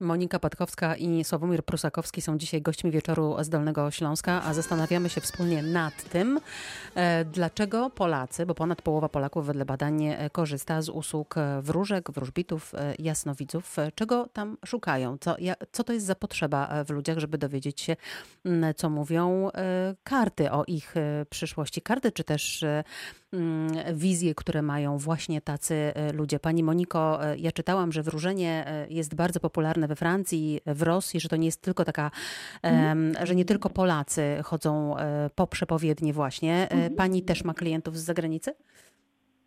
Monika Patkowska i Sławomir Prusakowski są dzisiaj gośćmi wieczoru z Dolnego Śląska, a zastanawiamy się wspólnie nad tym, e, dlaczego Polacy, bo ponad połowa Polaków wedle badań e, korzysta z usług e, wróżek, wróżbitów, jasnowidzów. Czego tam szukają? Co, co to jest za potrzeba w ludziach, żeby dowiedzieć się, co mówią karty o ich przyszłości? Karty, czy też wizje, które mają właśnie tacy ludzie. Pani Moniko, ja czytałam, że wróżenie jest bardzo popularne we Francji, w Rosji, że to nie jest tylko taka, mhm. że nie tylko Polacy chodzą e, po przepowiednie właśnie. E, mhm. Pani też ma klientów z zagranicy?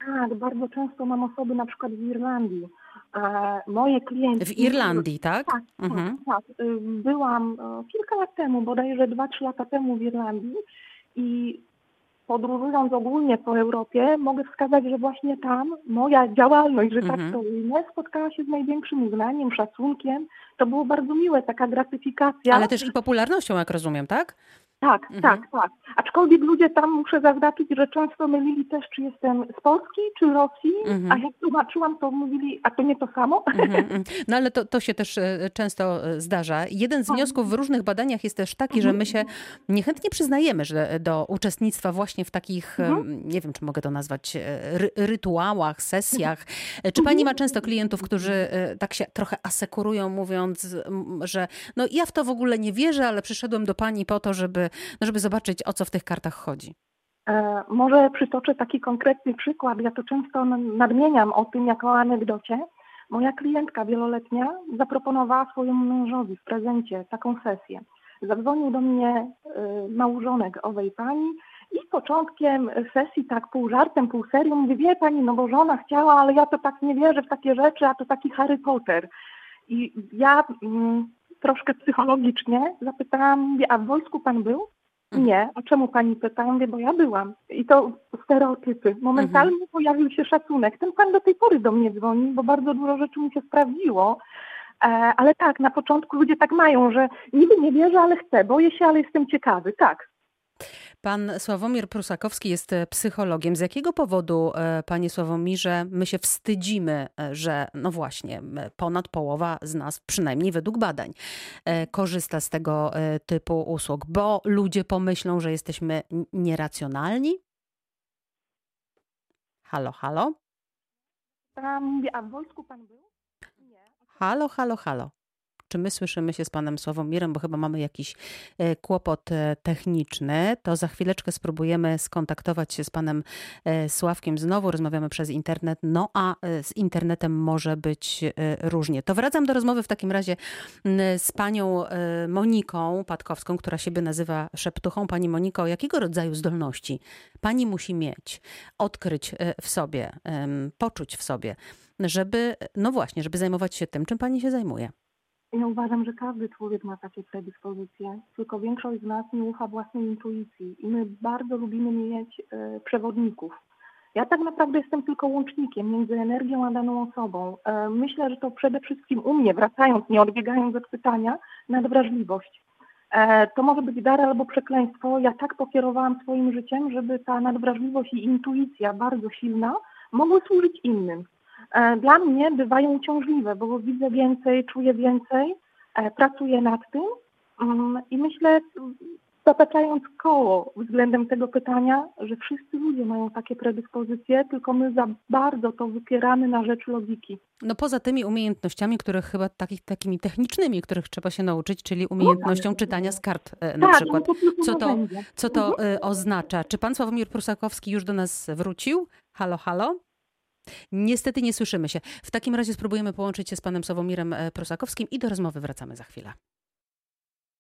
Tak, bardzo często mam osoby na przykład w Irlandii. Moje klientki... W Irlandii, tak? Tak, tak, mhm. tak. Y, byłam e, kilka lat temu, bodajże 2-3 lata temu w Irlandii i podróżując ogólnie po Europie, mogę wskazać, że właśnie tam moja działalność, że tak mhm. to ujmę, spotkała się z największym uznaniem, szacunkiem. To było bardzo miłe, taka gratyfikacja. Ale też i popularnością, jak rozumiem, tak? Tak, mhm. tak, tak. Aczkolwiek ludzie tam, muszę zaznaczyć, że często mylili też, czy jestem z Polski, czy Rosji, mhm. a jak tłumaczyłam, to mówili, a to nie to samo. Mhm, mhm. no ale to, to się też e, często e, zdarza. Jeden z tak. wniosków w różnych badaniach jest też taki, że my się niechętnie przyznajemy że do uczestnictwa właśnie w takich, nie wiem, czy mogę to nazwać, e, ry rytuałach, sesjach. Czy pani ma często klientów, którzy tak się trochę asekurują, mówiąc, że no ja w to w ogóle nie wierzę, ale przyszedłem do pani po to, żeby no żeby zobaczyć, o co w tych kartach chodzi? E, może przytoczę taki konkretny przykład. Ja to często nadmieniam o tym jako anegdocie. Moja klientka wieloletnia zaproponowała swojemu mężowi w prezencie taką sesję. Zadzwonił do mnie y, małżonek owej pani i początkiem sesji tak pół żartem, pół serią mówi, wie pani, no bo żona chciała, ale ja to tak nie wierzę w takie rzeczy, a to taki Harry Potter. I ja mm, troszkę psychologicznie zapytałam, mówię, a w wojsku pan był? Mhm. Nie. A czemu pani pyta? Ja mówię, bo ja byłam. I to stereotypy. Momentalnie mhm. pojawił się szacunek. Ten pan do tej pory do mnie dzwoni, bo bardzo dużo rzeczy mu się sprawdziło. E, ale tak, na początku ludzie tak mają, że niby nie wierzę, ale chcę, boję się, ale jestem ciekawy. Tak. Pan Sławomir Prusakowski jest e, psychologiem. Z jakiego powodu, e, panie Sławomirze, my się wstydzimy, e, że no właśnie, ponad połowa z nas, przynajmniej według badań, korzysta z tego typu usług? Bo ludzie pomyślą, że jesteśmy nieracjonalni? Halo, halo? A w wojsku pan był? Nie. Halo, halo, halo. Czy my słyszymy się z panem Sławomirem, bo chyba mamy jakiś e, kłopot e, techniczny, to za chwileczkę spróbujemy skontaktować się z panem e, Sławkiem znowu. Rozmawiamy przez internet, no a z internetem może być różnie. To wracam do rozmowy w takim razie z panią Moniką Patkowską, która siebie nazywa szeptuchą. Pani Moniko, jakiego rodzaju zdolności pani musi mieć, odkryć w sobie, poczuć w sobie, żeby, no właśnie, żeby zajmować się tym, czym pani się zajmuje? Ja uważam, że każdy człowiek ma takie predyspozycje, tylko większość z nas nie ufa własnej intuicji i my bardzo lubimy mieć e, przewodników. Ja tak naprawdę jestem tylko łącznikiem między energią a daną osobą. E, myślę, że to przede wszystkim u mnie, wracając, nie odbiegając od pytania, nadwrażliwość. E, to może być dar albo przekleństwo. Ja tak pokierowałam swoim życiem, żeby ta nadwrażliwość i intuicja bardzo silna mogły służyć innym. E, dla mnie bywają uciążliwe, bo widzę więcej, czuję więcej, e, pracuję nad tym mm, i myślę, zataczając koło względem tego pytania, że wszyscy ludzie mają takie predyspozycje, tylko my za bardzo to wypieramy na rzecz logiki. No poza tymi umiejętnościami, których chyba takich, takimi technicznymi, których trzeba się nauczyć, czyli umiejętnością no, czytania z kart e, na tak, przykład. No co to, co to mhm. oznacza? Czy pan Sławomir Prusakowski już do nas wrócił? Halo, halo? Niestety nie słyszymy się. W takim razie spróbujemy połączyć się z panem Sławomirem e, Prosakowskim i do rozmowy wracamy za chwilę.